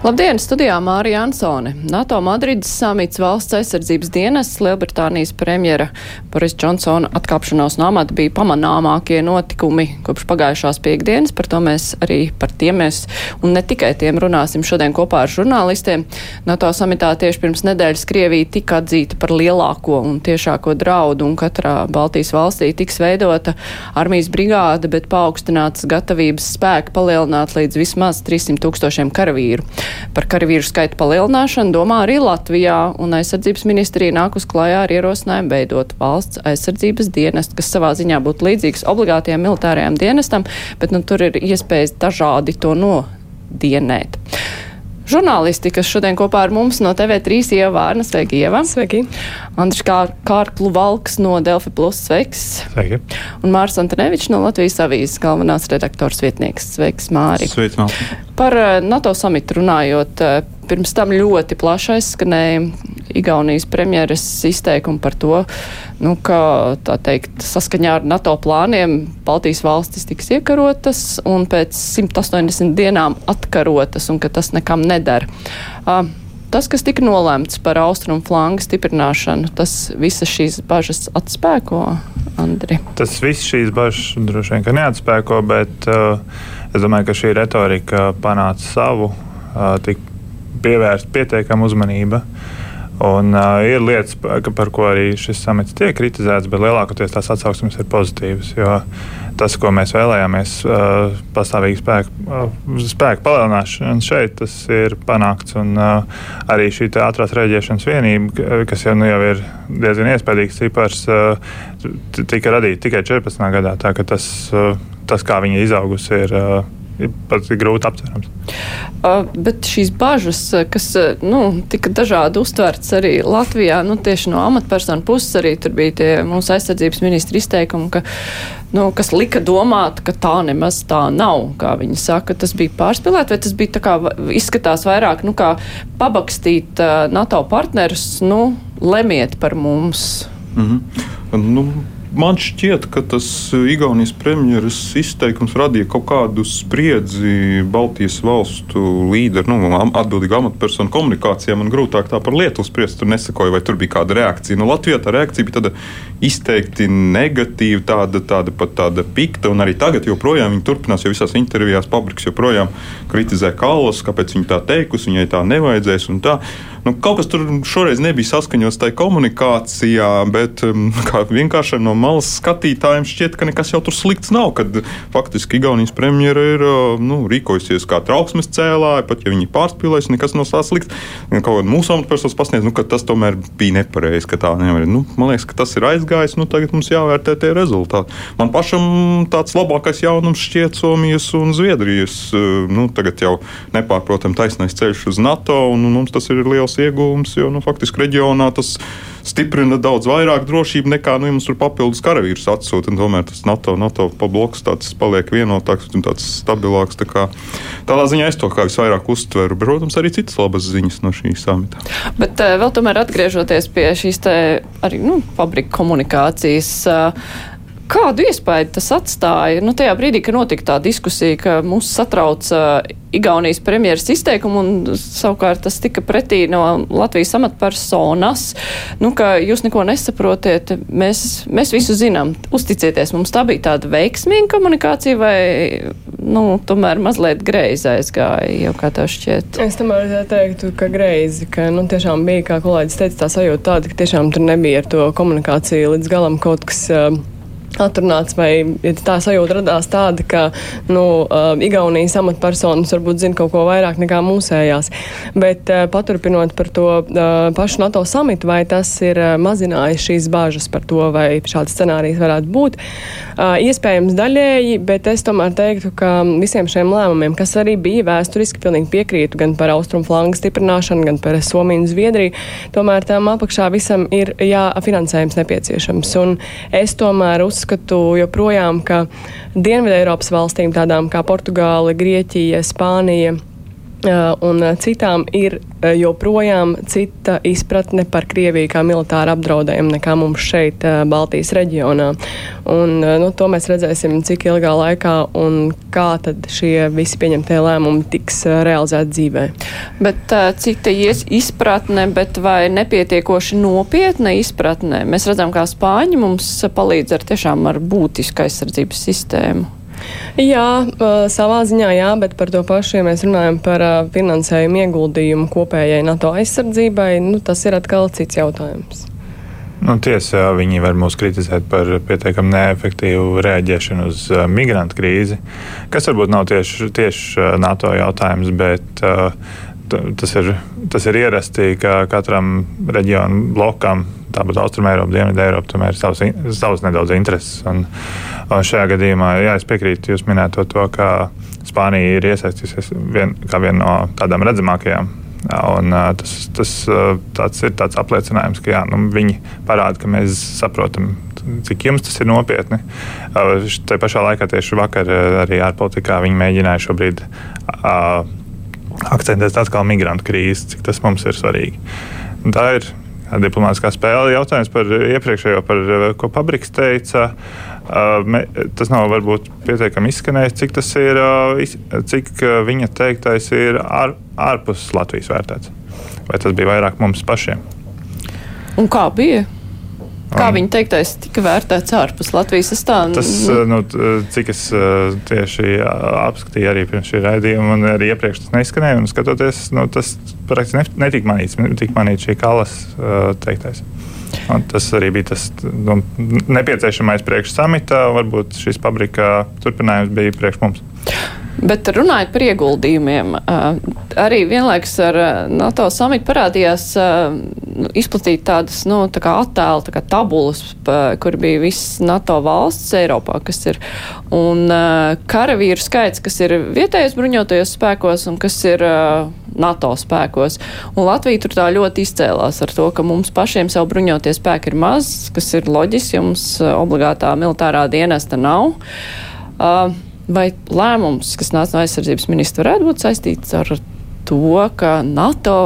Labdien, studijā Mārija Ansone. NATO Madrides samits valsts aizsardzības dienas Lielbritānijas premjera Boris Džonsona atkāpšanās no amata bija pamanāmākie notikumi kopš pagājušās piekdienas. Par to mēs arī par tiem mēs un ne tikai tiem runāsim šodien kopā ar žurnālistiem. NATO samitā tieši pirms nedēļas Krievija tika atzīta par lielāko un tiešāko draudu un katrā Baltijas valstī tiks veidota armijas brigāde, bet paaugstināts gatavības spēku palielināt līdz vismaz 300 tūkstošiem karavīru. Par karavīru skaitu palielināšanu domā arī Latvijā, un aizsardzības ministrija nāk uz klājā ar ierosinājumu veidot valsts aizsardzības dienestu, kas savā ziņā būtu līdzīgs obligātajam militārajam dienestam, bet nu, tur ir iespējas dažādi to nodienēt. Žurnālisti, kas šodien kopā ar mums no TV3 ievārna, sveiki, Ieva. Sveiki. Andriš Kār, Kārklu Valks no Delfi Plus, sveiks. Sveiki. Un Mārs Antonevičs no Latvijas avīzes galvenās redaktors vietnieks. Sveiks, Māri. Sveiks, Māri. Par eh, NATO samitu runājot, eh, pirms tam ļoti plaši aizskanēja Igaunijas premjeras izteikumu par to, nu, ka, teikt, saskaņā ar NATO plāniem Baltijas valstis tiks iekarotas un pēc 180 dienām atkarotas un ka tas nekam nedara. Uh, tas, kas tika nolēmts par austrumu flangu stiprināšanu, tas visas šīs bažas atspēko, Andri? Tas viss šīs bažas droši vien neatspēko, bet uh, es domāju, ka šī retorika panāca savu, uh, tik pievērsta pietiekama uzmanība. Un, uh, ir lietas, par ko arī šis samits tiek kritizēts, bet lielākoties tās atsauksmes ir pozitīvas. Jo tas, ko mēs vēlējāmies, uh, pastāvīgi spēku, uh, spēku palielināšana šeit, tas ir panākts. Un uh, arī šī ātrās rēģēšanas vienība, kas jau, nu, jau ir diezgan iespaidīgs cipars, uh, tika radīta tikai 14. gadā. Tā, tas, uh, tas, kā viņa izaugusi, ir. Uh, ir pat grūti aptverams. Uh, bet šīs bažas, kas nu, tika dažādi uztverts arī Latvijā, nu, tieši no amatpersonu puses, arī tur bija tie mūsu aizsardzības ministri izteikumi, ka, nu, kas lika domāt, ka tā nemaz tā nav, kā viņi saka. Tas bija pārspīlēt, vai tas bija tā kā izskatās vairāk, nu, kā pabakstīt uh, NATO partnerus, nu, lemiet par mums. Mm -hmm. nu, Man šķiet, ka tas Igaunijas premjeras izteikums radīja kaut kādu spriedzi Baltijas valstu līderu, nu, atbildīgu amatpersonu komunikācijā. Man grūtāk tā par Lietuvu spriest, tur nesakoja, vai tur bija kāda reakcija. Nu, Latvijā tā reakcija bija tāda izteikti negatīva, tāda, tāda pat tāda pikta, un arī tagad joprojām viņi turpinās, jo visās intervijās Pabriks joprojām kritizē Kallas, kāpēc viņa tā teikusi, viņai tā nevajadzēs un tā. Nu, kaut kas tur šoreiz nebija saskaņots tajā komunikācijā, bet um, vienkārši no malas skatītājiem šķiet, ka nekas jau tur slikts nav. Kad faktiski Igaunijas premjera ir nu, rīkojusies kā trauksmes cēlāja, pat ja viņi pārspīlēs, nekas nav tāds slikts. Kaut kā mūsu amatpersonas pasniedz, nu, ka tas tomēr bija nepareizi, tā. Nu, man liekas, ka tas ir aizgājis, nu tagad mums jāvērtē tie rezultāti. Man pašam tāds labākais jaunums šķiet Somijas un Zviedrijas. Nu, tagad jau nepārprotam taisnais ceļš uz NATO, un mums tas ir liels iegūms, jo nu, faktiski reģionā tas stiprina daudz vairāk drošību nekā nu, mums tur papildus karavīrus atsūta. Tomēr tas NATO, NATO bloks paliek vienotāks un tāds stabilāks. Tā kā, tādā ziņā es to kā visvairāk uztveru. Protams, arī citas labas ziņas no šīs samita. Bet uh, vēl tomēr atgriežoties pie šīs te arī nu, fabrika komunikācijas. Kādu iespēju tas atstāja? Nu, tajā brīdī, kad notika tā diskusija, ka mūs satrauc uh, Igaunijas premjeras izteikumu, un savukārt tas tika pretī no Latvijas amatpersonas, nu, ka jūs neko nesaprotiet, mēs, mēs visu zinām, uzticieties, mums tā bija tāda veiksmīga komunikācija, vai, nu, tomēr mazliet greizi aizgāja, jau kā tev šķiet? Es tomēr teiktu, ka greizi, ka, nu, tiešām bija, kā kolēģis teica, tā sajūta tāda, ka tiešām tur nebija ar to komunikāciju līdz galam kaut kas. Uh, atrunāts, vai tā sajūta radās tāda, ka nu, uh, Igaunijas amatpersonas varbūt zina kaut ko vairāk nekā mūsējās. Bet uh, paturpinot par to uh, pašu NATO samitu, vai tas ir mazinājis šīs bāžas par to, vai šāds scenārijs varētu būt. Iespējams daļēji, bet es tomēr teiktu, ka visiem šiem lēmumiem, kas arī bija vēsturiski, pilnīgi piekrītu gan par austrumu flangu stiprināšanu, gan par Somiju un Zviedriju, tomēr tam apakšā visam ir jāfinansējums nepieciešams. Un es tomēr uzskatu, uzskatu joprojām, ka Dienvidē Eiropas valstīm, tādām kā Portugāla, Grieķija, Spānija, un citām ir joprojām cita izpratne par Krieviju kā militāru apdraudējumu nekā mums šeit, Baltijas reģionā. Un, nu, to mēs redzēsim, cik ilgā laikā un kā tad šie visi pieņemtie lēmumi tiks realizēti dzīvē. Bet cita izpratne, bet vai nepietiekoši nopietna izpratne? Mēs redzam, kā Spāņi mums palīdz ar tiešām ar būtisku aizsardzības sistēmu. Jā, savā ziņā jā, bet par to pašu, ja mēs runājam par finansējumu ieguldījumu kopējai NATO aizsardzībai, nu, tas ir atkal cits jautājums. Nu, tiesa, viņi var mūs kritizēt par pietiekami neefektīvu rēģēšanu uz migrantu krīzi, kas varbūt nav tieši, tieši NATO jautājums, bet uh, tas ir, tas ir ierasti, ka katram reģionu blokam tāpat Austrumēropa, Dienvidu Eiropa, tomēr ir savas, savas nedaudz intereses. Un, un šajā gadījumā, jā, es piekrītu jūs minēto to, ka Spānija ir iesaistījusies vien, kā viena no tādām redzamākajām. Un, tas, tas tāds ir tāds apliecinājums, ka jā, nu, viņi parāda, ka mēs saprotam, cik jums tas ir nopietni. Tā pašā laikā tieši vakar arī ārpolitikā viņi mēģināja šobrīd uh, akcentēt atkal migrantu krīzi, cik tas mums ir svarīgi. Tā ir diplomātiskā spēle. Jautājums par iepriekšējo, par ko Pabriks teica. Tas nav varbūt pietiekami izskanējis, cik tas ir, cik viņa teiktais ir ār, ārpus Latvijas vērtēts. Vai tas bija vairāk mums pašiem? Un kā bija? Kā um, viņa teiktais tika vērtēts ārpus Latvijas? Es tā, tas, nu, cik es tieši apskatīju arī pirms šī raidījuma, un arī iepriekš tas neizskanēja, un skatoties, nu, tas praktiski netika manīts, tika manīts šī kalas teiktais. Un tas arī bija tas nu, nepieciešamais priekš samita. Varbūt šis pabrika turpinājums bija priekš mums. Bet runājot par ieguldījumiem, arī vienlaikus ar NATO samitu parādījās izplatīt tādas nu, tā kā attēlu, tā kā tabulas, kur bija viss NATO valsts Eiropā, kas ir, un karavīru skaits, kas ir vietējos bruņotajos spēkos un kas ir NATO spēkos. Un Latvija tur tā ļoti izcēlās ar to, ka mums pašiem savu bruņotie spēki ir maz, kas ir loģiski, jo mums obligātā militārā dienesta nav. Uh, Vai lēmums, kas nāca no aizsardzības ministra, varētu būt saistīts ar to, ka NATO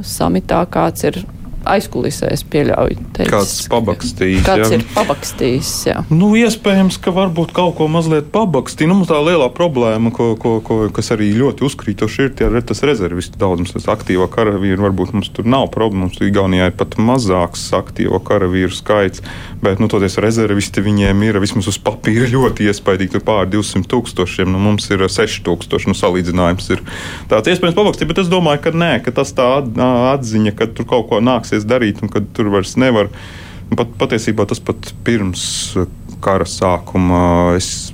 samitā kāds ir aizkulisēs pieļauj. Teicis, kāds pabakstījis. Kāds jā. ir pabakstījis, jā. Nu, iespējams, ka varbūt kaut ko mazliet pabakstīja. Nu, mums tā lielā problēma, ko, ko, ko, kas arī ļoti uzkrītoši ir, ir tas rezervistu daudzums, tas aktīvo karavīru. Varbūt mums tur nav problēma, mums Igaunijā ir pat mazāks aktīvo karavīru skaits, bet, nu, toties rezervisti viņiem ir vismaz uz papīra ļoti iespaidīgi, tur pār 200 tūkstošiem, nu, mums ir 6000, nu, salīdzinājums ir tāds iespējams pabakstīt, bet es domāju, ka nē, ka tas tā atziņa, ka tur kaut ko nāks nāksies darīt, un kad tur vairs nevar. Pat, patiesībā tas pat pirms kara sākuma es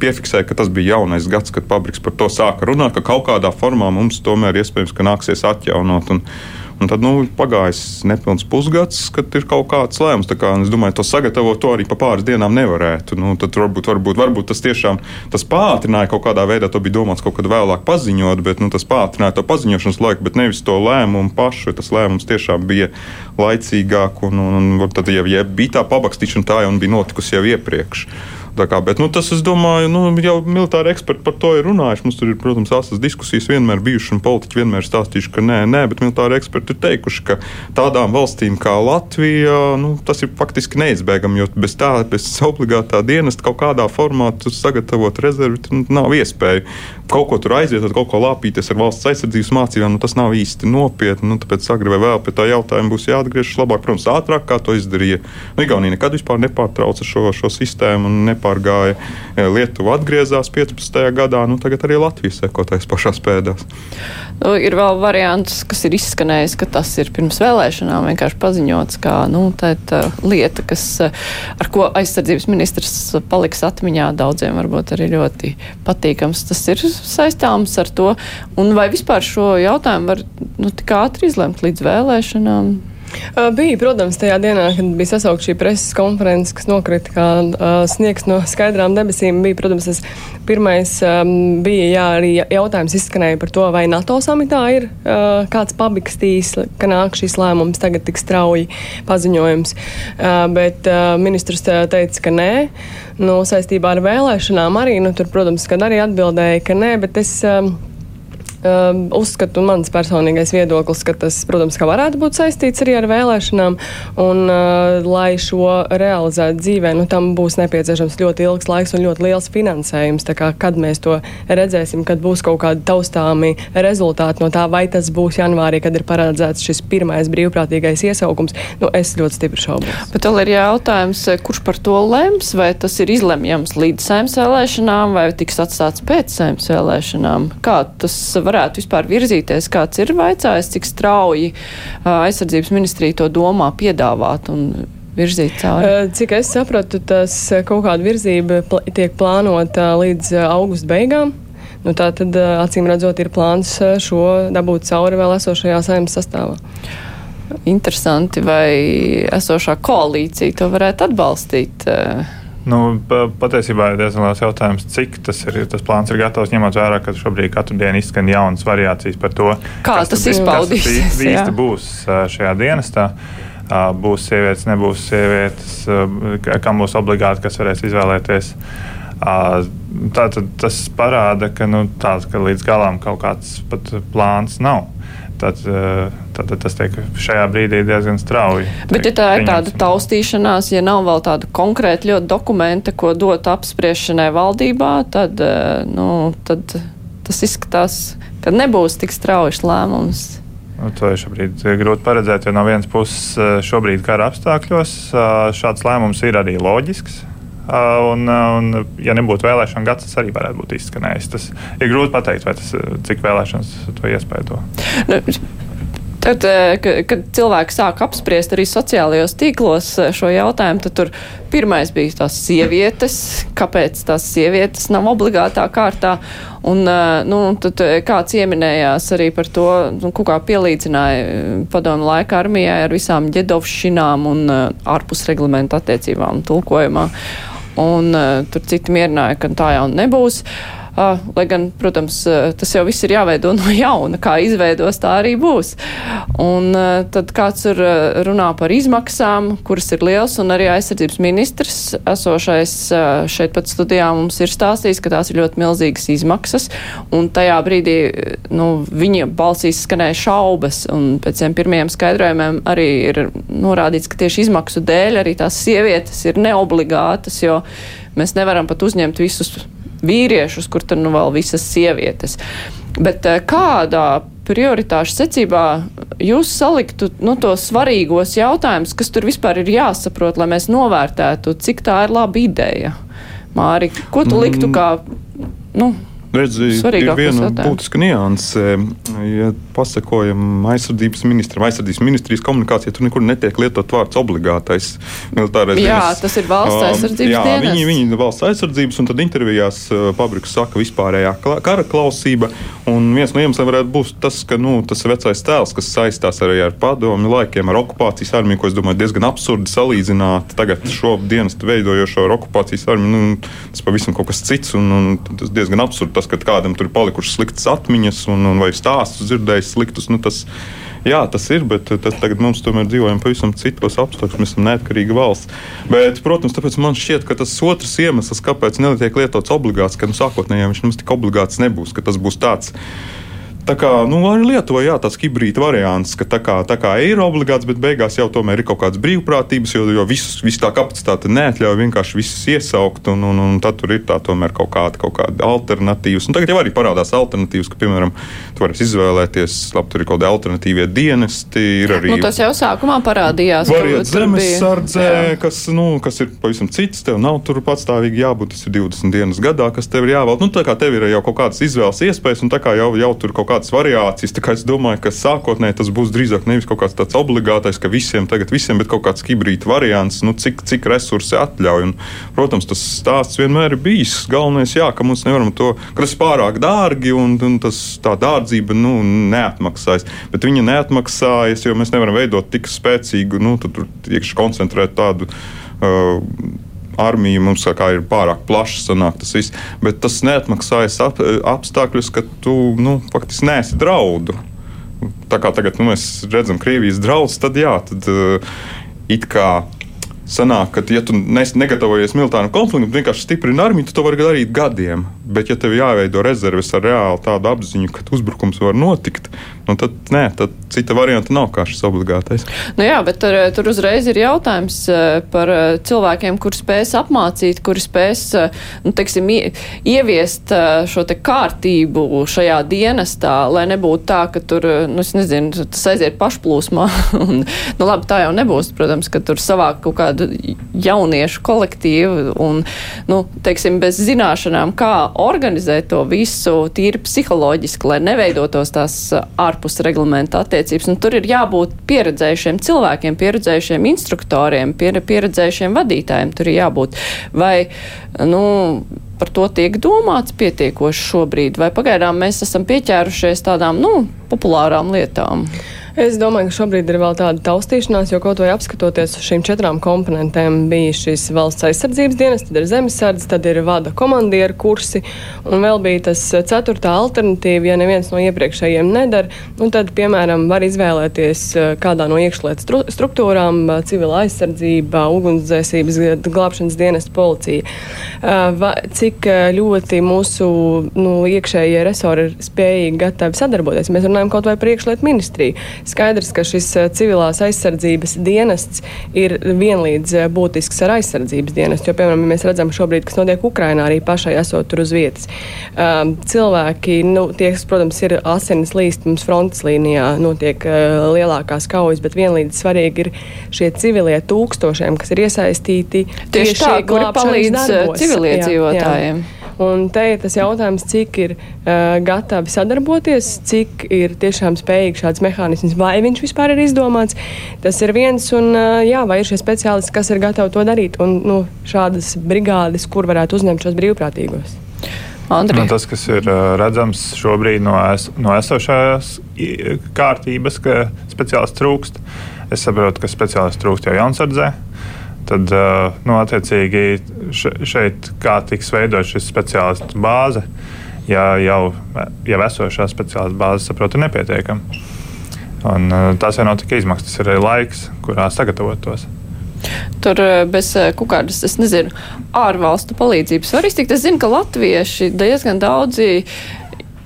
piefiksēju, ka tas bija jaunais gads, kad Pabriks par to sāka runāt, ka kaut kādā formā mums tomēr iespējams nāksies atjaunot. Un, Un tad nu, pagājis nepilns pusgads, kad ir kaut kāds lēmums. Kā, es domāju, to sagatavot to arī pa pāris dienām nevarētu. Nu, tad varbūt, varbūt, varbūt tas tiešām tas pātrināja kaut kādā veidā. To bija domāts kaut kad vēlāk paziņot, bet nu, tas pātrināja to paziņošanas laiku, bet nevis to lēmumu pašu. Tas lēmums tiešām bija laicīgāk. Un, un, un tad, ja, ja bija tā pabakstīšana, tā jau bija notikusi jau iepriekš. Kā, bet, nu, tas, es domāju, nu, jau militāri eksperti par to ir runājuši. Mums tur ir, protams, asas diskusijas vienmēr bijušas, un politiķi vienmēr stāstījuši, ka nē, nē, bet militāri eksperti ir teikuši, ka tādām valstīm kā Latvija, nu, tas ir faktiski neizbēgami, jo bez tā, bez obligātā dienesta kaut kādā formā sagatavot rezervi, nu, nav iespēja. Kaut ko tur aiziet, kaut ko lāpīties ar valsts aizsardzības mācībām, nu, tas nav īsti nopietni. Nu, tāpēc agri vai vēl pie tā jautājuma būs jāatgriežas labāk, protams, ātrāk, kā to izdarīja. Nu, Igaunija nekad vispār nepārtrauca šo, šo sistēmu un nepārtrauca nepārgāja. Lietuva atgriezās 15. gadā, nu tagad arī Latvija sekotais pašās pēdās. Nu, ir vēl variants, kas ir izskanējis, ka tas ir pirms vēlēšanām vienkārši paziņots, kā nu, tā lieta, kas, ar ko aizsardzības ministrs paliks atmiņā daudziem varbūt arī ļoti patīkams. Tas ir saistāms ar to, un vai vispār šo jautājumu var nu, tik ātri izlemt līdz vēlēšanām? Bija, protams, tajā dienā, kad bija sasaukta šī preses konference, kas nokrita kā uh, sniegs no skaidrām debesīm. Bija, protams, tas pirmais um, bija jā, arī jautājums izskanēja par to, vai NATO samitā ir uh, kāds pabikstījis, ka nāk šīs lēmums tagad tik strauji paziņojums. Uh, bet uh, ministrs teica, ka nē. Nu, saistībā ar vēlēšanām arī, nu, tur, protams, kad arī atbildēja, ka nē, bet es. Um, um, uzskatu, mans personīgais viedoklis, ka tas, protams, ka varētu būt saistīts arī ar vēlēšanām, un uh, lai šo realizētu dzīvē, nu, tam būs nepieciešams ļoti ilgs laiks un ļoti liels finansējums. Kā, kad mēs to redzēsim, kad būs kaut kādi taustāmi rezultāti no tā, vai tas būs janvārī, kad ir paredzēts šis pirmais brīvprātīgais iesaukums, nu, es ļoti stipri šaubos. Bet vēl ir jautājums, kurš par to lems, vai tas ir izlemjams līdz saimnes vēlēšanām, vai tiks atstāts pēc saimnes vēlēšanām? Kā tas varētu vispār virzīties? Kāds ir vaicājis, cik strauji aizsardzības ministrija to domā piedāvāt un virzīt cauri? Cik es sapratu, tas kaut kāda virzība tiek plānota līdz augusta beigām. Nu, tā tad, acīm redzot, ir plāns šo dabūt cauri vēl esošajā saimnes sastāvā. Interesanti, vai esošā koalīcija to varētu atbalstīt? Nu, patiesībā ir diezgan liels jautājums, cik tas, ir, tas plāns ir gatavs, ņemot vērā, ka šobrīd katru dienu izskan jaunas variācijas par to, kā tas izpaudīsies. Tas īsti būs šajā dienestā. Būs sievietes, nebūs sievietes, kam būs obligāti, kas varēs izvēlēties. Tātad tas parāda, ka, nu, tāds, ka līdz galam kaut kāds plāns nav tad, eh, tad, tad tas tiek šajā brīdī diezgan strauji. Bet, ja tā ir tāda taustīšanās, ja nav vēl tāda konkrēta ļoti dokumenta, ko dot apspriešanai valdībā, tad, eh, nu, tad tas izskatās, ka nebūs tik strauji lēmums. Nu, to ir šobrīd grūti paredzēt, jo no vienas puses eh, šobrīd kara apstākļos šāds lēmums ir arī loģisks. Un, un, ja nebūtu vēlēšana gads, tas arī varētu būt izskanējis. Tas ir grūti pateikt, tas, cik vēlēšanas to iespējo. Nu, Tad, kad cilvēki sāk apspriest arī sociālajos tīklos šo jautājumu, tad tur pirmais bija tās sievietes, kāpēc tās sievietes nav obligātā kārtā. Un, nu, tad kāds ieminējās arī par to, nu, kā pielīdzināja padomu laika armijai ar visām ģedovšinām un ārpus reglamentu attiecībām tulkojumā un uh, tur citi mierināja, ka tā jau nebūs. Uh, lai gan, protams, uh, tas jau viss ir jāveido no jauna, kā izveidos, tā arī būs. Un uh, tad kāds ir uh, runā par izmaksām, kuras ir liels, un arī aizsardzības ministrs esošais šeit pat studijā mums ir stāstījis, ka tās ir ļoti milzīgas izmaksas, un tajā brīdī, nu, viņa balsīs skanēja šaubas, un pēc tiem pirmajiem skaidrojumiem arī ir norādīts, ka tieši izmaksu dēļ arī tās sievietes ir neobligātas, jo mēs nevaram pat uzņemt visus vīriešus, kur tad nu vēl visas sievietes. Bet eh, kādā prioritāšu secībā jūs saliktu nu, tos svarīgos jautājumus, kas tur vispār ir jāsaprot, lai mēs novērtētu, cik tā ir laba ideja? Māri, ko tu liktu kā, nu, Redzi, ir viena būtiska nianse. Ja pasakojam aizsardzības ministram, aizsardzības ministrijas komunikācijā, tur nekur netiek lietot vārds obligātais militārais. Jā, dienas. tas ir valsts aizsardzības jā, dienas. Viņi, viņi ir valsts aizsardzības, un tad intervijās Pabriks saka vispārējā kara klausība. Un viens no iemesliem varētu būt tas, ka nu, tas vecais tēls, kas saistās arī ar padomu laikiem, ar okupācijas armiju, ko es domāju diezgan absurdi salīdzināt. Tagad šo dienestu veidojošo ar okupācijas armiju, nu, tas pavisam kaut kas cits, un, un tas diezgan absurdi tas, ka kādam tur ir palikušas sliktas atmiņas un, un vai stāstus dzirdējis sliktus. Nu, tas, Jā, tas ir, bet tas tagad mums tomēr dzīvojam pavisam citos apstākļos. Mēs esam neatkarīga valsts. Bet, protams, tāpēc man šķiet, ka tas otrs iemesls, kāpēc netiek lietots obligāts, ka nu, sākotnēji viņš mums tik obligāts nebūs, ka tas būs tāds Tā kā nu, arī Lietuvā jā, tāds hibrīda variants, ka tā kā, tā kā ir obligāts, bet beigās jau tomēr ir kaut kādas brīvprātības, jo, jo visus, visu tā kapacitāte neatļauj vienkārši visus iesaukt, un, un, un tad tur ir tā tomēr kaut kāda, kaut kāda alternatīvas. Un tagad jau arī parādās alternatīvas, ka, piemēram, tu vari izvēlēties, labi, tur ir kaut kādi alternatīvie dienesti. Arī, nu, tas jau sākumā parādījās. Variet zemes sardzē, kas, nu, kas ir pavisam cits, tev nav tur patstāvīgi jābūt, tas ir 20 dienas gadā, kas tev ir jāvēl. Nu, tā kā tev ir jau kaut kādas izvēles iespējas, un tā kā jau, jau tur kaut kā kādas variācijas. Tā es domāju, ka sākotnēji tas būs drīzāk nevis kaut kāds tāds obligātais, ka visiem tagad visiem, bet kaut kāds hibrīda variants, nu, cik, cik resursi atļauj. Un, protams, tas stāsts vienmēr ir bijis. Galvenais, jā, ka mums nevaram to, ka tas pārāk dārgi un, un tas, tā dārdzība nu, neatmaksājas. Bet viņa neatmaksājas, jo mēs nevaram veidot tik spēcīgu, nu, tur iekšā koncentrēt tādu. Uh, armija mums kā ir pārāk plaša, sanāk tas viss. Bet tas neatmaksājas ap, apstākļus, ka tu nu, faktiski nēsi draudu. Tā kā tagad nu, mēs redzam Krievijas draudus, tad jā, tad uh, it kā. Sanāk, ka, ja tu negatavojies militāram konfliktam, vienkārši stiprini armiju, tu to vari darīt gadiem. Bet, ja tev jāveido rezerves ar reāli tādu apziņu, ka uzbrukums var notikt, nu tad, nē, tad cita varianta nav kā šis obligātais. Nu jā, bet tur, tur uzreiz ir jautājums eh, par eh, cilvēkiem, kur spēs apmācīt, kuri spēs, eh, nu, teiksim, ieviest šo te kārtību šajā dienestā, lai nebūtu tā, ka tur, nu, es nezinu, tas aiziet pašplūsmā. un, nu, labi, tā jau nebūs, protams, ka tur savāk kaut kādu jauniešu kolektīvu un, nu, teiksim, bez zināšanām, kā organizēt to visu tīri psiholoģiski, lai neveidotos tās ārpus reglamenta attiecības. Un tur ir jābūt pieredzējušiem cilvēkiem, pieredzējušiem instruktoriem, pier, pieredzējušiem vadītājiem. Tur ir jābūt. Vai, nu, par to tiek domāts pietiekoši šobrīd, vai pagaidām mēs esam pieķērušies tādām, nu, populārām lietām? Es domāju, ka šobrīd ir vēl tāda taustīšanās, jo kaut vai apskatoties uz šīm četrām komponentēm, bija šis valsts aizsardzības dienas, tad ir zemesardze, tad ir vada komandieru kursi, un vēl bija tas ceturtā alternatīva, ja neviens no iepriekšējiem nedara, nu tad, piemēram, var izvēlēties eh, kādā no iekšlietu stru struktūrām eh, - civila aizsardzība, ugunsdzēsības glābšanas dienas policija. Eh, cik ļoti mūsu nu, iekšējie resori ir spējīgi gatavi sadarboties. Mēs runājam kaut vai par iekšlietu ministriju Skaidrs, ka šis eh, civilās aizsardzības dienests ir vienlīdz eh, būtisks ar aizsardzības dienestu. Jo, piemēram, ja mēs redzam šobrīd, kas notiek Ukrainā, arī pašai esot tur uz vietas. Um, cilvēki, nu, tie, kas, protams, ir asinis līst mums frontes līnijā, notiek uh, lielākās kaujas, bet vienlīdz svarīgi ir šie civilie tūkstošiem, kas ir iesaistīti tieši, tieši tā, kuri palīdz civiliedzīvotājiem. Jā, jā. Un te ir tas jautājums, cik ir uh, gatavi sadarboties, cik ir tiešām spējīgi šāds mehānisms, vai viņš vispār ir izdomāts. Tas ir viens, un uh, jā, vai ir šie speciālisti, kas ir gatavi to darīt, un nu, šādas brigādes, kur varētu uzņemt šos brīvprātīgos. Nu, tas, kas ir uh, redzams šobrīd no, es, no esošās kārtības, ka speciālists trūkst. Es saprotu, ka speciālists trūkst jau jaunsardzē. Tad, nu, attiecīgi, šeit kā tiks veidot šis speciālistu bāze, ja jau, jau esošā speciālistu bāze, saprotu, ir nepietiekama. Un, tās jau nav tikai izmaksas, tas ir arī laiks, kurā sagatavotos. Tur bez kaut kādas, es nezinu, ārvalstu palīdzības var iztikt. Es zinu, ka latvieši diezgan daudzi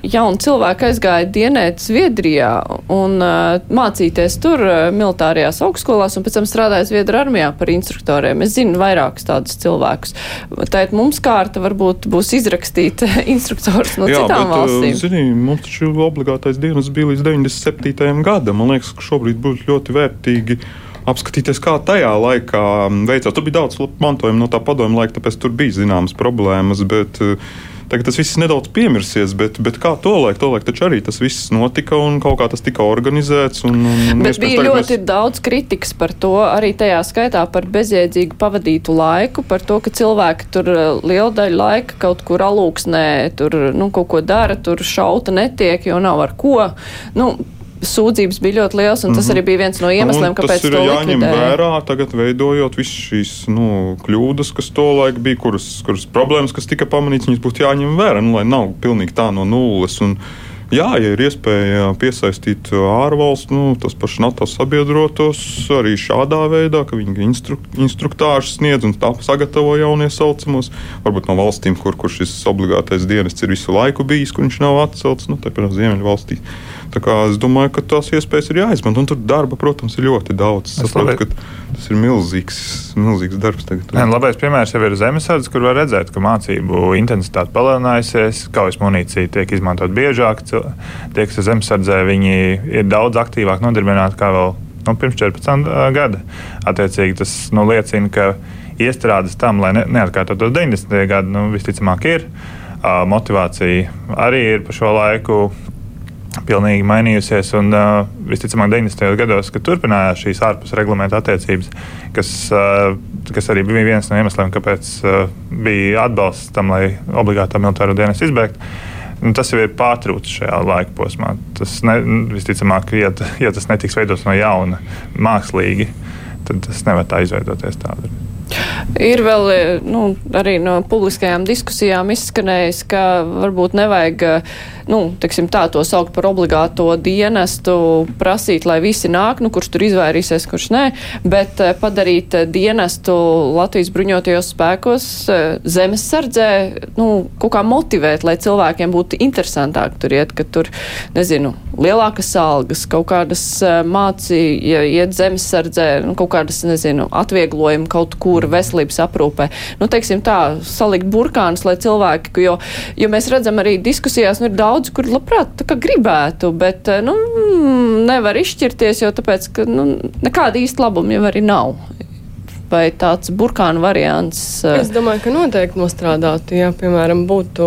jauni cilvēki aizgāja dienēt Zviedrijā un uh, mācīties tur uh, militārajās augstskolās un pēc tam strādāja Zviedru armijā par instruktoriem. Es zinu vairākus tādus cilvēkus. Tātad mums kārta varbūt būs izrakstīt instruktors no Jā, citām bet, valstīm. Zini, mums taču obligātais dienas bija līdz 97. gadam. Man liekas, ka šobrīd būtu ļoti vērtīgi apskatīties, kā tajā laikā veicās. Tur bija daudz mantojuma no tā padomju laika, tāpēc tur bija zināmas problēmas. Bet, uh, Tagad tas viss nedaudz piemirsies, bet, bet kā to laiku, to laiku taču arī tas viss notika un kaut kā tas tika organizēts. Un, un bet bija ļoti mēs... daudz kritikas par to, arī tajā skaitā par bezjēdzīgu pavadītu laiku, par to, ka cilvēki tur eh, lielu daļu laika kaut kur alūksnē, tur nu, kaut ko dara, tur šauta netiek, jo nav ar ko. Nu, sūdzības bija ļoti liels, un tas mm -hmm. arī bija viens no iemesliem, kāpēc tas ir jāņem likvidēja. vērā. Tagad veidojot visas šīs nu, kļūdas, kas tolaik bija, kuras, kuras problēmas, kas tika pamanītas, viņas būtu jāņem vērā, nu, lai nav pilnīgi tā no nulles. Un, Jā, ja ir iespēja piesaistīt ārvalstu, nu, tas pašs NATO sabiedrotos arī šādā veidā, ka viņi instru, instruktāžu sniedz un tā sagatavo jaunie saucamos. Varbūt no valstīm, kur, kur šis obligātais dienests ir visu laiku bijis, kur viņš nav atcelts, nu, tāpat Ziemeļvalstīs. Es domāju, ka tās iespējas ir jāizmanto. Tur darba, protams, ir ļoti daudz. Es saprotu, ka tas ir milzīgs, milzīgs darbs. Tagad. Nē, labais piemērs jau ir zemesardze, kur var redzēt, ka mācību intensitāte palielinājusies, kaujas munīcija tiek izmantot biežāk. Tie, kas ir zemesardzē, viņi ir daudz aktīvāk nodarbināti kā vēl nu, pirms 14 gada. Attiecīgi tas nu, liecina, ka iestrādes tam, lai ne, neatkārtotos 90. gadi, nu, visticamāk ir. Motivācija arī ir pa šo laiku pilnīgi mainījusies. Un, uh, visticamāk, 90. gados, kad turpinājās šīs ārpus reglamenta attiecības, kas, uh, kas arī bija viens no iemesliem, kāpēc uh, bija atbalsts tam, lai obligātā militāro dienas izbeigtu. Nu, tas jau ir pārtraucis šajā laika posmā. Tas ne, visticamāk, ja, ja tas netiks veidots no jauna, mākslīgi, tad tas nevar tā izveidoties tādu. Ir vēl nu, arī no publiskajām diskusijām izskanējis, ka varbūt nevajag nu, tā, to saukt par obligāto dienestu, prasīt, lai visi nāk, nu, kurš tur izvairīsies, kurš nē, bet uh, padarīt uh, dienestu Latvijas bruņotajos spēkos uh, zemes sardzē, nu, kaut kā motivēt, lai cilvēkiem būtu interesantāk tur iet, ka tur, nezinu, lielākas algas, kaut kādas mācīja, iet zemes sardzē, nu, kaut kādas, nezinu, atvieglojumi kaut kur veselības aprūpē. Nu, teiksim tā, salikt burkānus, lai cilvēki, jo, jo mēs redzam arī diskusijās, nu, ir daudz, kur labprāt gribētu, bet, nu, nevar izšķirties, jo tāpēc, ka, nu, nekāda īsta labuma jau arī nav vai tāds burkānu variants? Eh, es domāju, ka noteikti nostrādātu, ja, piemēram, būtu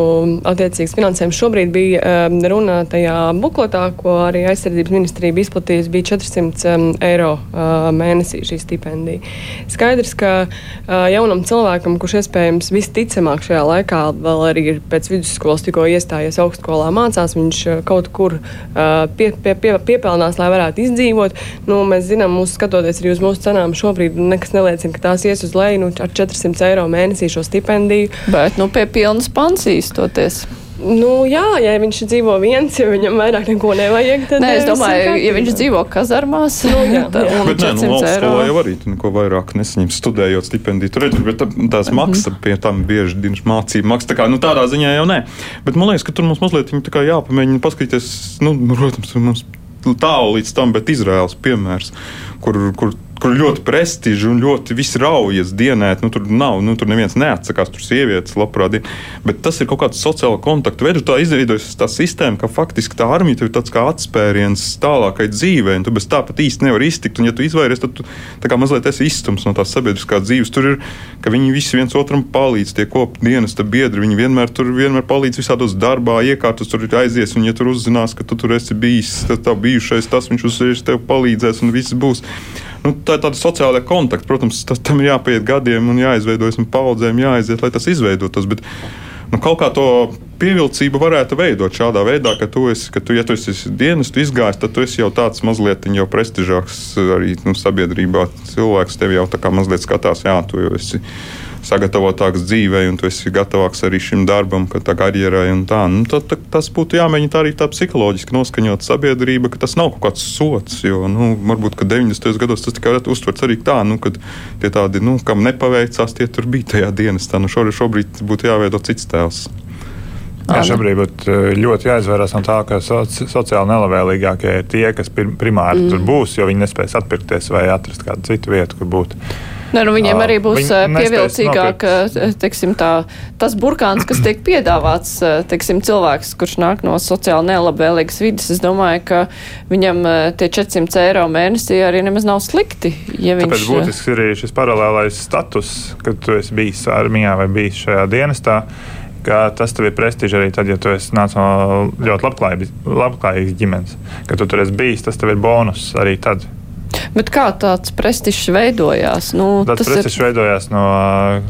attiecīgs finansējums. Šobrīd bija um, runa tajā buklotā, ko arī aizsardzības ministrija bija izplatījusi, bija 400 um, eiro uh, mēnesī šī stipendija. Skaidrs, ka uh, jaunam cilvēkam, kurš iespējams visticamāk šajā laikā vēl arī ir pēc vidusskolas tikko iestājies augstskolā mācās, viņš uh, kaut kur uh, pie, pie, pie, piepelnās, lai varētu izdzīvot. Nu, mēs zinām, mūsu skatoties arī uz mūsu cenām, šobrīd nekas neliecina ka tās ies uz leju nu, ar 400 eiro mēnesī šo stipendiju. Bet nu, pie pilnas pensijas toties. Nu, jā, ja viņš dzīvo viens, ja viņam vairāk neko nevajag, tad nē, es domāju, ja viņš dzīvo kazarmās, nu, jā, tad jā. Bet, nē, nu, valsts skolā jau arī neko vairāk nesaņem studējot stipendiju. Tur ir bet tās Mhm. maksa pie tam bieži dienas mācību maksa. Tā kā, nu, tādā ziņā jau nē. Bet man liekas, ka tur mums mazliet jāpamēģina paskatīties, nu, protams, mums tālu līdz tam, bet Izraels piemērs, kur, kur kur ļoti prestiži un ļoti viss raujas dienēt. Nu, tur nav, nu, tur neviens neatsakās, tur sievietes labprāt. Bet tas ir kaut kāds sociāla kontakta veids. Tā izveidojas tā sistēma, ka faktiski tā armija ir tāds kā atspēriens tālākai dzīvei. Tu bez tā pat īsti nevari iztikt. Un, ja tu izvairies, tad tu kā mazliet esi izstumts no tās sabiedriskās dzīves. Tur ir, ka viņi visi viens otram palīdz, tie kopu dienas biedri. Viņi vienmēr tur vienmēr palīdz visādos darbā, iekārtos tur aizies. Un, ja tur uzzinās, ka tu tur esi bijis, tad tā bijušais tas viņš uzreiz tev palīdzēs un viss būs. Nu, tā ir tāda sociāla kontakta. Protams, tas, tam ir jāpaiet gadiem un jāizveidojas un paudzēm jāaiziet, lai tas izveidotos. Bet, nu, kaut kā to pievilcību varētu veidot šādā veidā, ka tu esi, ka tu, ja tu esi dienestu izgājis, tad tu esi jau tāds mazliet jau prestižāks arī nu, sabiedrībā. Cilvēks tev jau tā kā mazliet skatās, jā, tu jau esi sagatavotāks dzīvei, un tu esi gatavāks arī šim darbam, tā karjerai. Tā. Nu, tad, tad, tas būtu jāmēģina tā arī tā psiholoģiski noskaņot sabiedrība, ka tas nav kaut kāds sots. Jo, nu, varbūt 90. gados tas tikai varētu uztverts arī tā, nu, ka tie tādi, nu, kam nepaveicās, tie tur bija tajā dienestā. Nu, šobrīd, šobrīd būtu jāveido cits tēls. Jā, šobrīd būtu ļoti jāizvairās no tā, ka soci, sociāli nelabvēlīgākie ir tie, kas primāri mm. tur būs, jo viņi nespēs atpirkties vai atrast kādu citu vietu, kur būt. Ne, nu viņiem arī būs Viņi pievilcīgāk teiksim, tā, tas burkāns, kas tiek piedāvāts teiksim, cilvēks, kurš nāk no sociāli nelabvēlīgas vidas. Es domāju, ka viņam tie 400 eiro mēnesī arī nemaz nav slikti. Ja viņš... Tāpēc būtisks ir arī šis paralēlais status, kad tu esi bijis armijā vai bijis šajā dienestā ka tas tev ir prestižs arī tad, ja tu esi nācis no ļoti labklājīgas ģimenes. Kad tu tur esi bijis, tas tev ir bonus arī tad. Bet kā tāds prestižs veidojās? Nu, tāds prestižs ir... veidojās no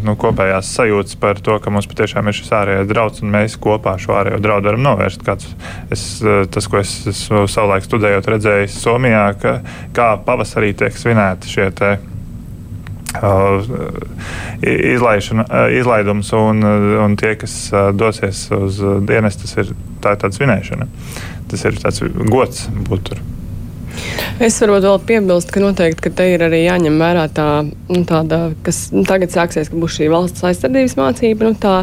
nu, kopējās sajūtas par to, ka mums patiešām ir šis ārējais drauds un mēs kopā šo ārējo draudu varam novērst. Kāds, es, tas, ko es esmu savulaik studējot, redzējis Somijā, ka, kā pavasarī tiek svinēti šie te izlaišana, izlaidums un, un tie, kas dosies uz dienas, tas ir tā, tāds svinēšana. Tas ir tāds gods būt tur. Es varbūt vēl piebilst, ka noteikti ka te ir arī jāņem vērā tā, nu, tāda, kas nu, tagad sāksies, ka būs šī valsts aizsardzības mācība, nu, tā,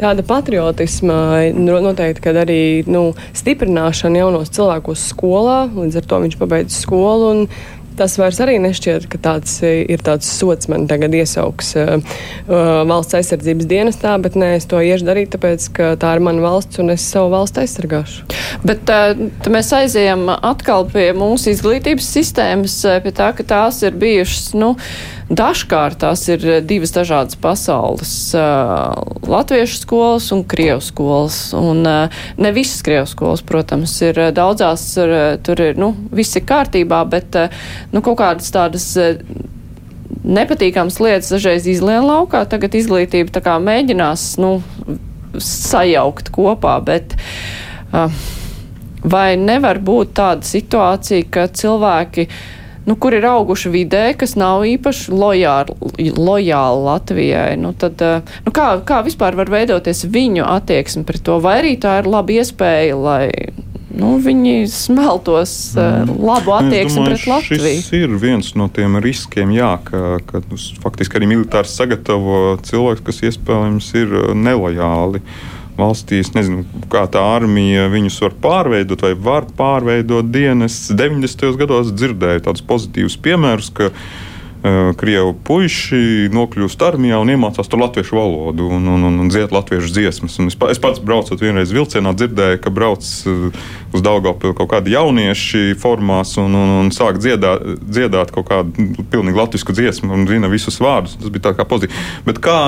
tāda patriotisma, noteikti, kad arī nu, stiprināšana jaunos cilvēkos skolā, līdz ar to viņš pabeidz skolu. Un, Tas vairs arī nešķiet, ka tāds ir tāds sots man tagad iesauks uh, valsts aizsardzības dienestā, bet nē, es to iešu darīt, tāpēc, ka tā ir mana valsts un es savu valstu aizsargāšu. Bet uh, mēs aizējam atkal pie mūsu izglītības sistēmas, pie tā, ka tās ir bijušas, nu, dažkārt tās ir divas dažādas pasaules uh, - latviešu skolas un krievu skolas. Un uh, ne visas krievu skolas, protams, ir daudzās, tur ir, nu, viss ir kārtībā, bet uh, nu, kaut kādas tādas nepatīkamas lietas dažreiz izlien laukā. Tagad izglītība tā kā mēģinās nu, sajaukt kopā, bet uh, vai nevar būt tāda situācija, ka cilvēki nu, kur ir auguši vidē, kas nav īpaši lojāli, lojāli Latvijai. Nu, tad, nu, kā, kā vispār var veidoties viņu attieksme pret to? Vai arī tā ir laba iespēja, lai nu, viņi smeltos mm. labu attieksmi domāju, pret Latviju? Tas ir viens no tiem riskiem, jā, ka, ka faktiski arī militārs sagatavo cilvēks, kas iespējams ir nelojāli. Uh, valstīs, nezinu, kā tā armija viņus var pārveidot vai var pārveidot dienas. 90. gados dzirdēju tādus pozitīvus piemērus, ka krievu puiši nokļūst armijā un iemācās tur latviešu valodu un, un, un, un dzied latviešu dziesmas. Un es, es pats braucot vienreiz vilcienā, dzirdēju, ka brauc eh, uz Daugopilu kaut kādi jaunieši formās un, un, un sāk dziedāt, dziedāt kaut kādu pilnīgi latviešu dziesmu un zina visus vārdus. Tas bija tā kā pozitīvi. Bet kā,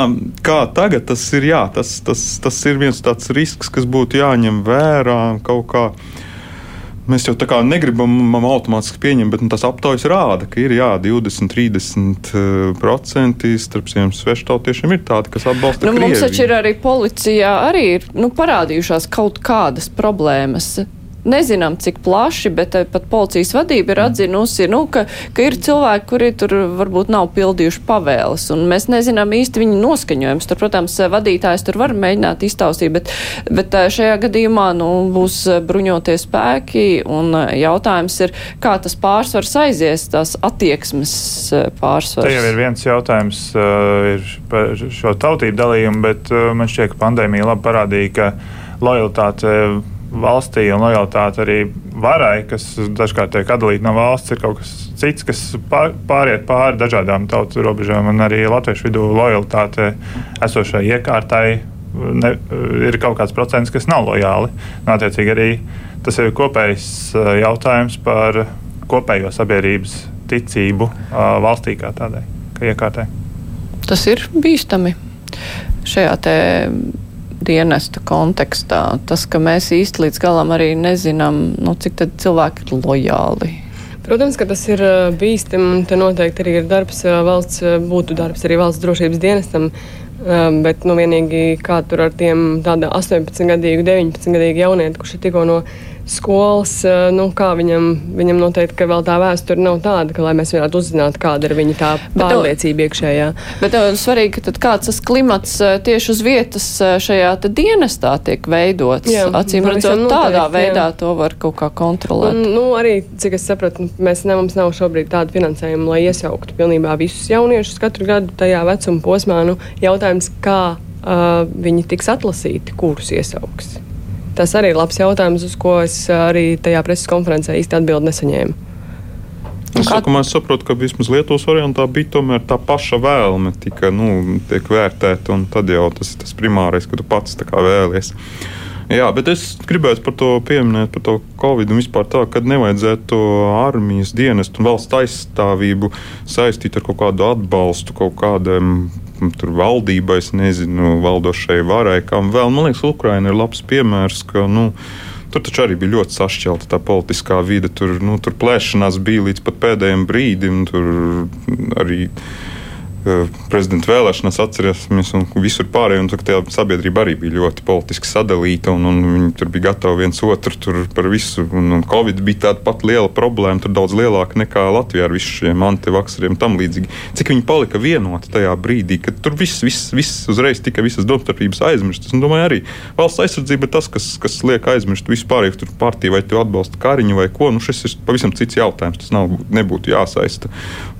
kā tagad tas ir, jā, tas, tas, tas ir viens tāds risks, kas būtu jāņem vērā kaut kā. Mēs jau tā kā negribam automātiski pieņemt, bet nu, tas aptaujas rāda, ka ir jā, 20, 30% eh, starp šiem sveštautiešiem ir tādi, kas atbalsta. Nu, Krieviju. mums taču ir arī policijā arī ir nu, parādījušās kaut kādas problēmas nezinām, cik plaši, bet eh, pat policijas vadība ir atzinusi, nu, ka, ka ir cilvēki, kuri tur varbūt nav pildījuši pavēles, un mēs nezinām īsti viņu noskaņojums. Tur, protams, vadītājs tur var mēģināt iztaustīt, bet, bet eh, šajā gadījumā nu, būs bruņotie spēki, un eh, jautājums ir, kā tas pārsvars aizies, tās attieksmes pārsvars. Te jau ir viens jautājums ir par šo tautību dalījumu, bet man šķiet, ka pandēmija labi parādīja, ka lojalitāte valstī un lojalitāte arī varai, kas dažkārt tiek atdalīta no valsts, ir kaut kas cits, kas pāriet pāri dažādām tautu robežām. Arī latviešu vidū lojalitāte esošai iekārtai ne, ir kaut kāds procents, kas nav lojāli. Un, attiecīgi arī tas ir kopējs jautājums par kopējo sabiedrības ticību valstī kā tādai, kā iekārtai. Tas ir bīstami šajā te dienestu kontekstā. Tas, ka mēs īsti līdz galam arī nezinām, nu, cik cilvēki ir lojāli. Protams, ka tas ir bīstami, un te noteikti arī ir darbs valsts, būtu darbs arī valsts drošības dienestam. Bet nu, vienīgi kā tur ar tiem 18 gadīgu, 19 gadīgu jaunieti, kurš ir tikko no skolas, eh, nu, kā viņam, viņam noteikti, ka vēl tā vēsture nav tāda, ka, lai mēs varētu uzzināt, kāda ir viņa tā pārliecība iekšējā. Bet tev ir svarīgi, ka kāds tas klimats eh, tieši uz vietas eh, šajā dienestā tiek veidots. Jā, Acīm redzot, tādā noteikti, veidā jā. to var kaut kā kontrolēt. Un, nu, arī, cik es sapratu, mēs ne, mums nav šobrīd tāda finansējuma, lai iesauktu pilnībā visus jauniešus katru gadu tajā vecuma posmā. Nu, jautājums, kā uh, viņi tiks atlasīti, kurus iesauks. Tas arī ir labs jautājums, uz ko es arī tajā preses konferencē īsti atbildi nesaņēmu. Es, kā... saku, es saprotu, ka vismaz Lietuvas variantā bija tomēr tā paša vēlme, tika nu, vērtēta, un tad jau tas ir tas primārais, ka tu pats vēlies. Jā, bet es gribētu par to pieminēt, par to Covid un vispār tā, ka nevajadzētu armijas dienestu un valsts aizstāvību saistīt ar kaut kādu atbalstu kaut kādam tur valdībai, nezinu, valdošai varai, kam vēl. Man liekas, Ukraina ir labs piemērs, ka. Nu, Tur taču arī bija ļoti sašķelta tā politiskā vide. Tur, nu, tur plēšanās bija līdz pat pēdējiem brīdim. Tur arī prezidenta vēlēšanās atcerēsimies, un visur pārējie. Un, tā sabiedrība arī bija ļoti politiski sadalīta, un, un viņi tur bija gatavi viens otru par visu. Un, un Covid bija tāda pat liela problēma, tur daudz lielāka nekā Latvijā ar visiem šiem antivakseriem un tam līdzīgi. Cik viņi palika vienoti tajā brīdī, kad tur viss, viss, viss uzreiz tika visas domstarpības aizmirstas. Un domāju, arī valsts aizsardzība ir tas, kas, kas liek aizmirst vispār, ja tur partija vai tu atbalsta kariņu vai ko. Nu, šis ir pavisam cits jautājums. Tas nav, nebūtu jāsaista.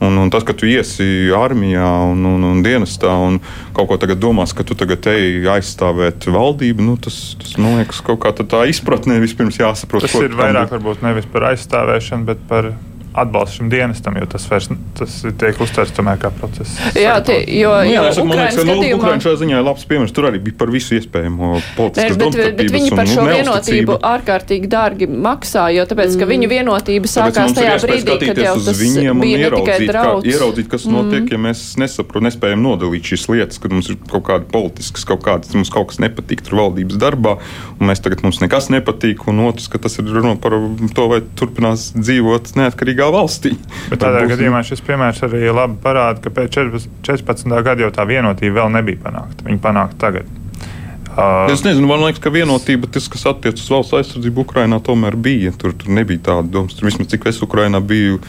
Un, un tas, ka tu iesi armijā un, un, un dienestā un kaut ko tagad domās, ka tu tagad ej aizstāvēt valdību, nu, tas, tas man liekas, kaut kā tā izpratnē vispirms jāsaprot. Tas ir vairāk varbūt nevis par aizstāvēšanu, bet par atbalstu šim dienestam, jo tas, vairs, tas tiek uztverts tomēr kā process. Jā, tie, jo, nu, jā, jo man liekas, ka nu, Ukraiņa šajā ziņā ir labs piemērs. Tur arī bija par visu iespējamo politisku bet, bet viņi par šo vienotību ārkārtīgi dārgi maksā, jo tāpēc, ka viņu vienotība sākās tajā brīdī, kad jau tas bija ne tikai draudz. Kā, ieraudzīt, kas notiek, mm. ja mēs nesaprotam, nespējam nodalīt šīs lietas, kad mums ir kaut kāda politiskas, kaut kādas, mums kaut kas nepatīk tur valdības darbā, un mēs tagad mums nekas nepatīk, un otrs, ka tas ir runa par to, vai turpinās dzīvot neatkarīgā citā valstī. Bet tādā būs... gadījumā šis piemērs arī labi parāda, ka pēc 14. gada jau tā vienotība vēl nebija panākta. Viņa panākta tagad. Uh, es nezinu, man liekas, ka vienotība, tas, kas attiecas uz valsts aizsardzību Ukrajinā, tomēr bija. Tur, tur nebija tāda doma. Vismaz cik es Ukrajinā biju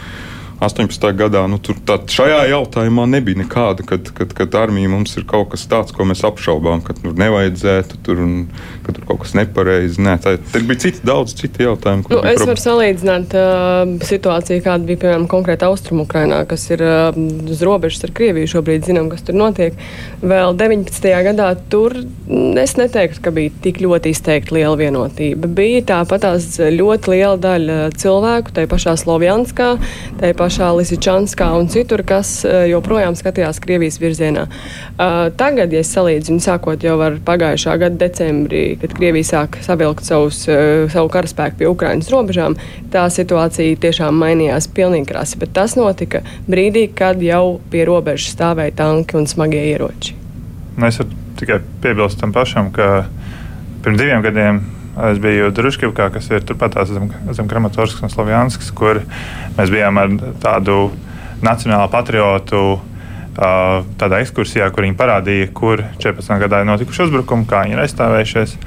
18. gadā nu, tur tā, šajā jautājumā nebija nekāda, kad, kad, kad armija mums ir kaut kas tāds, ko mēs apšaubām, ka tur nevajadzētu, tur, un, ka tur kaut kas nepareizi. Nē, tā, tur bija citi, daudz citu jautājumu. Nu, es varu salīdzināt uh, situāciju, kāda bija piemēram konkrēti Austrumukrainā, kas ir uh, uz robežas ar Krieviju. Šobrīd zinām, kas tur notiek. Vēl 19. gadā tur es neteiktu, ka bija tik ļoti izteikti liela vienotība. Bija tāpat ļoti liela daļa cilvēku, tai pašā Slovjanskā, tai pašā pašā Lisičanskā un citur, kas eh, joprojām skatījās Krievijas virzienā. Uh, tagad, ja salīdzinu, sākot jau ar pagājušā gada decembrī, kad Krievija sāk savilkt savus, uh, savu karaspēku pie Ukrainas robežām, tā situācija tiešām mainījās pilnīgi krasi. Bet tas notika brīdī, kad jau pie robežas stāvēja tanki un smagie ieroči. Nu, es varu tikai piebilst tam pašam, ka pirms diviem gadiem Es biju Druskavkā, kas ir turpat zem, zem Kramatorskas un Slovjanskas, kur mēs bijām ar tādu nacionālu patriotu tādā ekskursijā, kur viņi parādīja, kur 14 gadā ir notikuši uzbrukumi, kā viņi ir aizstāvējušies.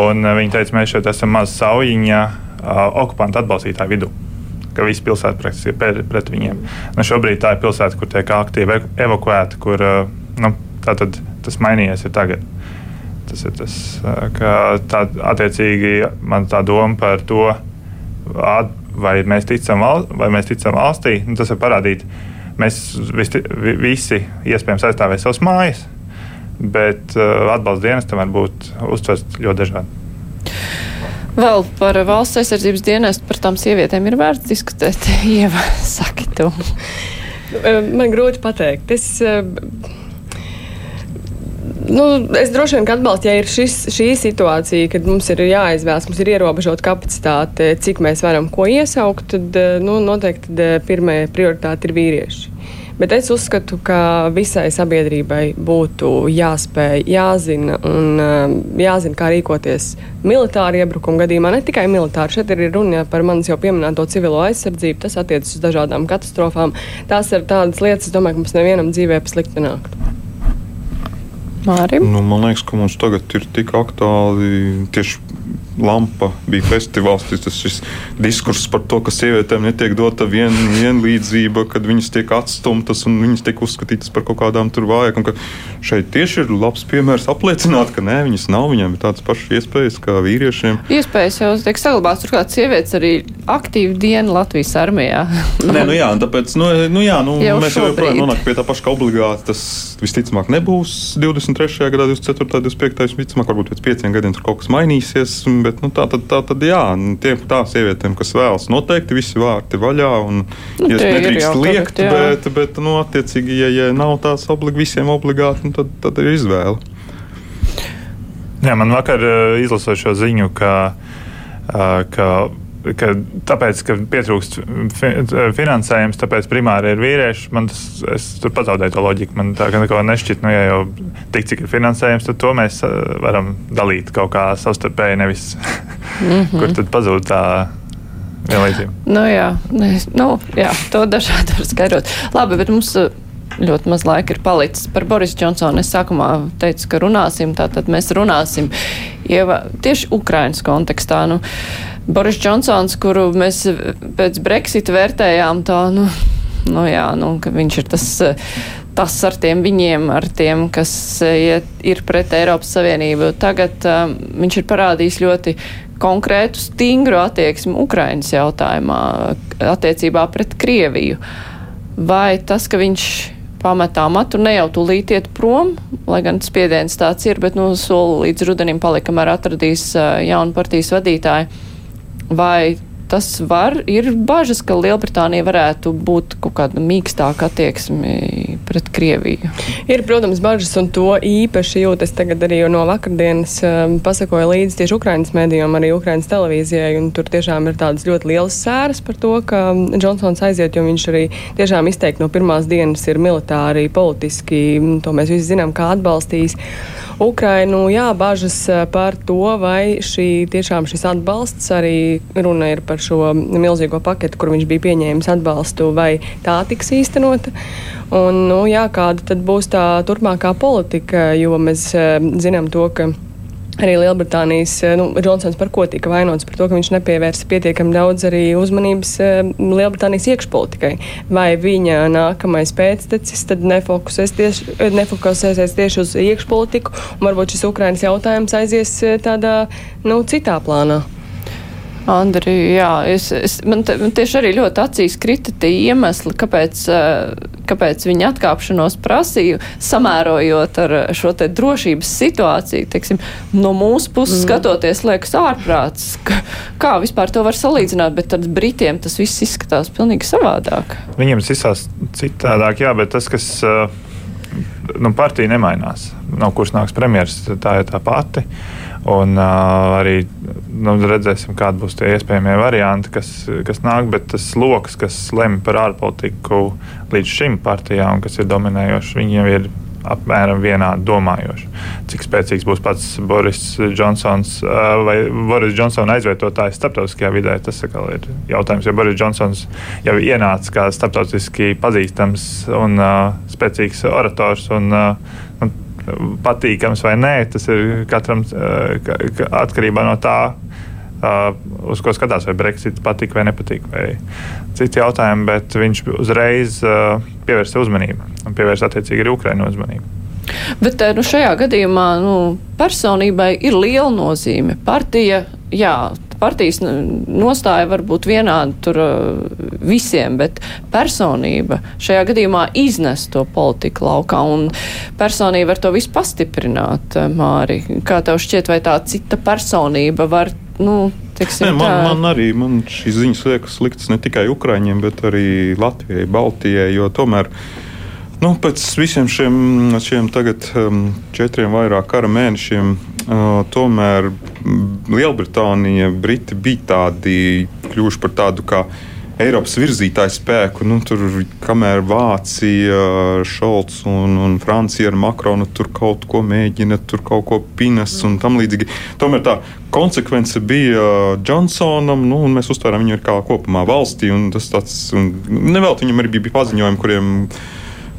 Un, viņi teica, mēs šeit esam maza saujiņa okupantu atbalstītāju vidū ka visa pilsēta praktiski ir pret, pret viņiem. Nu, šobrīd tā ir pilsēta, kur tiek aktīvi evakuēta, kur nu, tas mainījies tagad. Tas ir tas, ka tā, attiecīgi man tā doma par to, vai mēs ticam, vai mēs ticam valstī, nu, tas ir parādīt. Mēs visi, visi iespējams aizstāvēsim savas mājas, bet atbalsta dienestam var būt uztverts ļoti dažādi. Vēl par valsts aizsardzības dienestu, par tām sievietēm ir vērts diskutēt. Ieva, saki to. Man grūti pateikt. Es, Nu, es droši vien atbalstu, ja ir šis, šī situācija, kad mums ir jāizvēlas, mums ir ierobežota kapacitāte, cik mēs varam ko iesaukt, tad nu, noteikti tad eh, pirmā prioritāte ir vīrieši. Bet es uzskatu, ka visai sabiedrībai būtu jāspēj, jāzina un eh, jāzina, kā rīkoties militāra iebrukuma gadījumā. Ne tikai militāri, šeit ir runa par manis jau pieminēto civilo aizsardzību, tas attiecas uz dažādām katastrofām. Tās ir tādas lietas, domāju, ka mums nevienam dzīvē paslikti nāktu. Mārim? Nu, man liekas, ka mums tagad ir tik aktuāli tieši lampa bija festivāls. Tas šis diskurss par to, ka sievietēm netiek dota vien, vienlīdzība, kad viņas tiek atstumtas un viņas tiek uzskatītas par kaut kādām tur vājākām. Šeit tieši ir labs piemērs apliecināt, ka nē, viņas nav, viņām ir tādas pašas iespējas kā vīriešiem. Iespējas jau tiek saglabāts, turklāt sievietes arī aktīvi dienu Latvijas armijā. nē, nu jā, tāpēc, nu, nu jā, nu, jau mēs jau joprojām nonākam pie tā paša, ka obligāti tas visticamāk nebūs 23. gadā, 24. 25. visticamāk, varbūt pēc pieciem gadiem tur kaut kas mainīsies bet nu, tā, tad, tā tad jā, nu, tiem tām sievietēm, kas vēlas, noteikti visi vārti vaļā. Un, nu, ja nedrīkst liekt, tagad, bet, bet nu, attiecīgi, ja, ja nav tās oblig, visiem obligāti, nu, tad, tad ir izvēle. Jā, man vakar uh, izlasot šo ziņu, ka, uh, ka ka tāpēc, ka pietrūkst finansējums, tāpēc primāri ir vīrieši. Man tas, es tur pazaudēju to loģiku. Man tā kā nešķiet, nu, ja jau tik cik ir finansējums, tad to mēs uh, varam dalīt kaut kā savstarpēji, nevis mm -hmm. kur tad pazūd tā. Vienlīdzība. Nu, jā, ne, nu, jā, to dažādi var skaidrot. Labi, bet mums uh, ļoti maz laika ir palicis. Par Boris Džonsonu es sākumā teicu, ka runāsim, tātad mēs runāsim Ieva, tieši Ukrainas kontekstā. Nu, Boris Džonsons, kuru mēs pēc Brexit vērtējām tā, nu, nu jā, nu, ka viņš ir tas, tas ar tiem viņiem, ar tiem, kas iet, ir pret Eiropas Savienību. Tagad um, viņš ir parādījis ļoti konkrētu, stingru attieksmi Ukrainas jautājumā attiecībā pret Krieviju. Vai tas, ka viņš pametā matu, ne jau tūlīt iet prom, lai gan spiediens tāds ir, bet nu, soli līdz rudenim palika, kamēr atradīs uh, jaunu partijas vadītāju vai tas var, ir bažas, ka Lielbritānija varētu būt kaut kāda mīkstāka attieksme pret Krieviju? Ir, protams, bažas, un to īpaši jūtas tagad arī no vakardienas um, pasakoja līdzi tieši Ukrainas mēdījām, arī Ukrainas televīzijai, un tur tiešām ir tādas ļoti lielas sēras par to, ka Džonsons aiziet, jo viņš arī tiešām izteikti no pirmās dienas ir militāri, politiski, to mēs visi zinām, kā atbalstījis. Ukrainu, jā, bažas eh, par to, vai šī tiešām šis atbalsts, arī runa ir par šo milzīgo paketu, kur viņš bija pieņēmis atbalstu, vai tā tiks īstenota. Un, nu, jā, kāda tad būs tā turpmākā politika, jo mēs eh, zinām to, ka arī Lielbritānijas, nu, Džonsons par ko tika vainots, par to, ka viņš nepievērsa pietiekami daudz arī uzmanības Lielbritānijas iekšpolitikai. Vai viņa nākamais pēctecis tad tieši, nefokusēsies tieši uz iekšpolitiku, un varbūt šis Ukrainas jautājums aizies tādā, nu, citā plānā? Andri, jā, es, es, man, te, man tieši arī ļoti acīs krita tie iemesli, kāpēc, eh, kāpēc viņa atkāpšanos prasīju, samērojot ar šo te drošības situāciju. Teiksim, no mūsu puses mm. skatoties, liekas ārprāts, ka, kā vispār to var salīdzināt, bet tad Britiem tas viss izskatās pilnīgi savādāk. Viņiem tas izsās citādāk, jā, bet tas, kas. Nu, partija nemainās. No kuras nāks premjerministrs, tā ir tā pati. Un uh, arī nu, redzēsim, kādi būs tie iespējamie varianti, kas, kas nāk, bet tas lokus, kas lemj par ārpolitiku līdz šim partijām, kas ir dominējošs, viņiem ir apmēram vienādi domājoši. Cik spēcīgs būs pats Boris Džonsons vai Boris Džonsona aizvietotājs starptautiskajā vidē, tas ir jautājums. Jo Boris Džonsons jau ienāca kā starptautiski pazīstams un uh, spēcīgs orators. Un, uh, patīkams vai nē, tas ir katram atkarībā no tā, uz ko skatās, vai Brexit patīk vai nepatīk, vai citi jautājumi, bet viņš uzreiz pievērsa uzmanību un pievērsa attiecīgi arī Ukraiņu uzmanību. Bet nu, šajā gadījumā nu, personībai ir liela nozīme. Partija, jā, partijas nostāja var būt vienāda tur uh, visiem, bet personība šajā gadījumā iznes to politiku laukā, un personība var to visu pastiprināt, uh, Māri. Kā tev šķiet, vai tā cita personība var, nu, Teksim, Nē, man, tā... man arī man šīs ziņas liekas sliktas ne tikai Ukraiņiem, bet arī Latvijai, Baltijai, jo tomēr nu, pēc visiem šiem, šiem tagad um, četriem vairāk kara mēnešiem tomēr Lielbritānija, Briti bija tādi kļuvuši par tādu kā Eiropas virzītāju spēku. Nu, tur, kamēr Vācija, Šalts un, un Francija ar Makronu tur kaut ko mēģina, tur kaut ko pinas un tam līdzīgi. Tomēr tā konsekvence bija Džonsonam, nu, un mēs uztvērām viņu kā kopumā valstī. Tas tāds, nevēl viņam arī bija paziņojumi, kuriem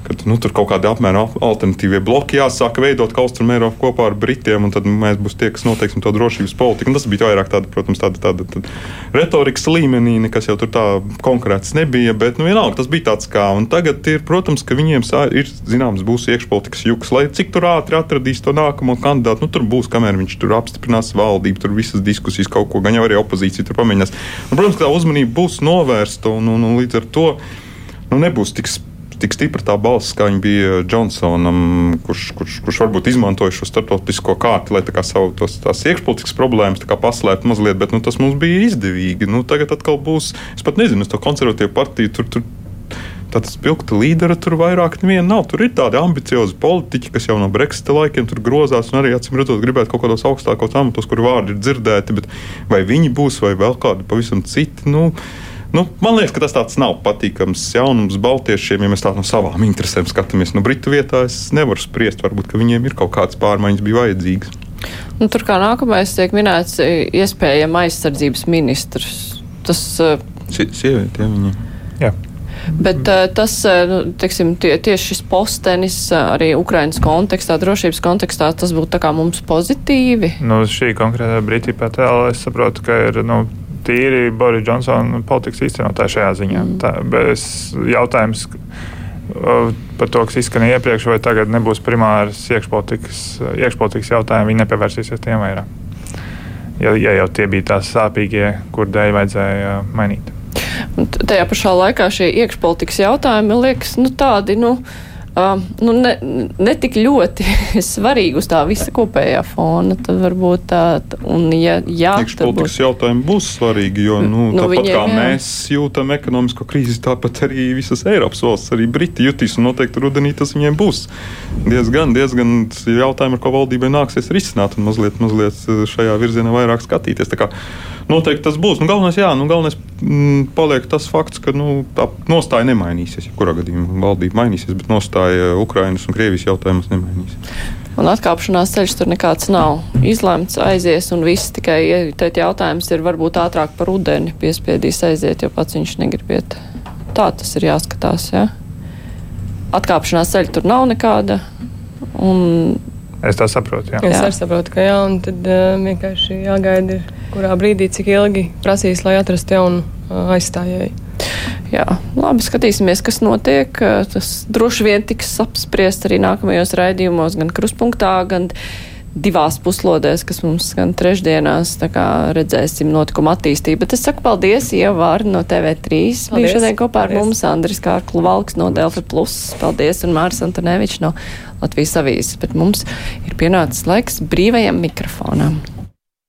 kad nu, tur kaut kādi apmēram alternatīvie bloki jāsāk veidot Austrum Eiropu kopā ar Britiem, un tad mēs būs tie, kas noteiksim to drošības politiku. Un tas bija vairāk tāda, protams, tāda, tāda, tāda retorikas līmenī, nekas jau tur tā konkrēts nebija, bet nu, vienalga tas bija tāds kā. Un tagad ir, protams, ka viņiem ir zināms, būs iekšpolitikas juks, lai cik tur ātri atradīs to nākamo kandidātu. Nu, tur būs, kamēr viņš tur apstiprinās valdību, tur visas diskusijas kaut ko, gan jau arī opozīcija tur pamēģinās. Un, protams, ka tā uzmanība būs novērsta un, un, un līdz ar to nu, nebūs tik spēcīga tik stipra tā balss, kā viņa bija Džonsonam, kurš, kurš, kurš varbūt izmantoja šo starptautisko kārtu, lai tā savu tos, tās iekšpolitikas problēmas paslēptu mazliet, bet nu, tas mums bija izdevīgi. Nu, tagad atkal būs, es pat nezinu, es to konservatīvu partiju tur. tur Tāda spilgta līdera tur vairāk neviena nav. Tur ir tādi ambiciozi politiķi, kas jau no Brexita laikiem tur grozās un arī, acīm redzot, gribētu kaut kādos augstākos amatos, kur vārdi ir dzirdēti. Vai viņi būs, vai vēl kādi pavisam citi. Nu, Nu, man liekas, ka tas tāds nav patīkams jaunums Baltiešiem, ja mēs tā no savām interesēm skatāmies. Nu, Britu vietā es nevaru spriest, varbūt viņiem ir kaut kādas pārmaiņas bija vajadzīgas. Nu, tur kā nākamais tiek minēts, iespējama aizsardzības ministrs. Tas uh, sieviete, ja viņa. Jā. Bet uh, tas, nu, teiksim, tie, tieši šis postenis arī Ukrainas kontekstā, drošības kontekstā, tas būtu tā kā mums pozitīvi? Nu, šī konkrētā brīdī pat vēl es saprotu, ka ir, nu, tīri Boris Džonsona politikas īstenotāja šajā ziņā. Mm. Tā, bez jautājums par to, kas izskanēja iepriekš, vai tagad nebūs primārs iekšpolitikas, iekšpolitikas jautājumi, viņi nepievērsīsies tiem vairāk. Ja, ja jau tie bija tās sāpīgie, kur dēļ vajadzēja mainīt. Tajā pašā laikā šie iekšpolitikas jautājumi liekas nu, tādi. Nu, uh, nu, ne, ne tik ļoti svarīgi uz tā visa kopējā fona. Tad varbūt tā, un ja, jā, iekšpolitikas būs... jautājumi būs svarīgi, jo nu, nu, tāpat viņiem, kā jā. mēs jūtam ekonomisko krīzi, tāpat arī visas Eiropas valsts, arī Briti jutīs, un noteikti rudenī tas viņiem būs diezgan, diezgan jautājumi, ar ko valdībai nāksies risināt, un mazliet, mazliet šajā virzienā vairāk skatīties. Noteikti tas būs. Nu, galvenais, jā, nu, galvenais mm, paliek tas fakts, ka nu, tā nostāja nemainīsies. Jebkurā gadījumā valdība mainīsies, bet nostāja Ukrainas un Krievijas jautājumos nemainīsies. Un atkāpšanās ceļš tur nekāds nav izlemts, aizies, un viss tikai teikt jautājums ir varbūt ātrāk par ūdeni piespiedīs aiziet, jo pats viņš negrib iet. Tā tas ir jāskatās, jā. Ja? Atkāpšanās ceļa tur nav nekāda. Un Es tā saprotu. Jā. Es Jā. arī saprotu, ka jā, un tad uh, vienkārši jāgaida, kurā brīdī, cik ilgi prasīs, lai atrastu jaunu uh, aizstājēju. Jā, labi, skatīsimies, kas notiek. Tas droši vien tiks apspriest arī nākamajos raidījumos, gan kruspunktā, gan divās puslodēs, kas mums skan trešdienās. Redzēsim notikumu attīstību. Bet es saku paldies, Ievāri no TV3. Bija šodien kopā ar Paldies. mums Andris Kārklu Valks no Delfi Plus. Paldies un Māris Antonevičs no Latvijas avīzes. Bet mums ir pienācis laiks brīvajam mikrofonam.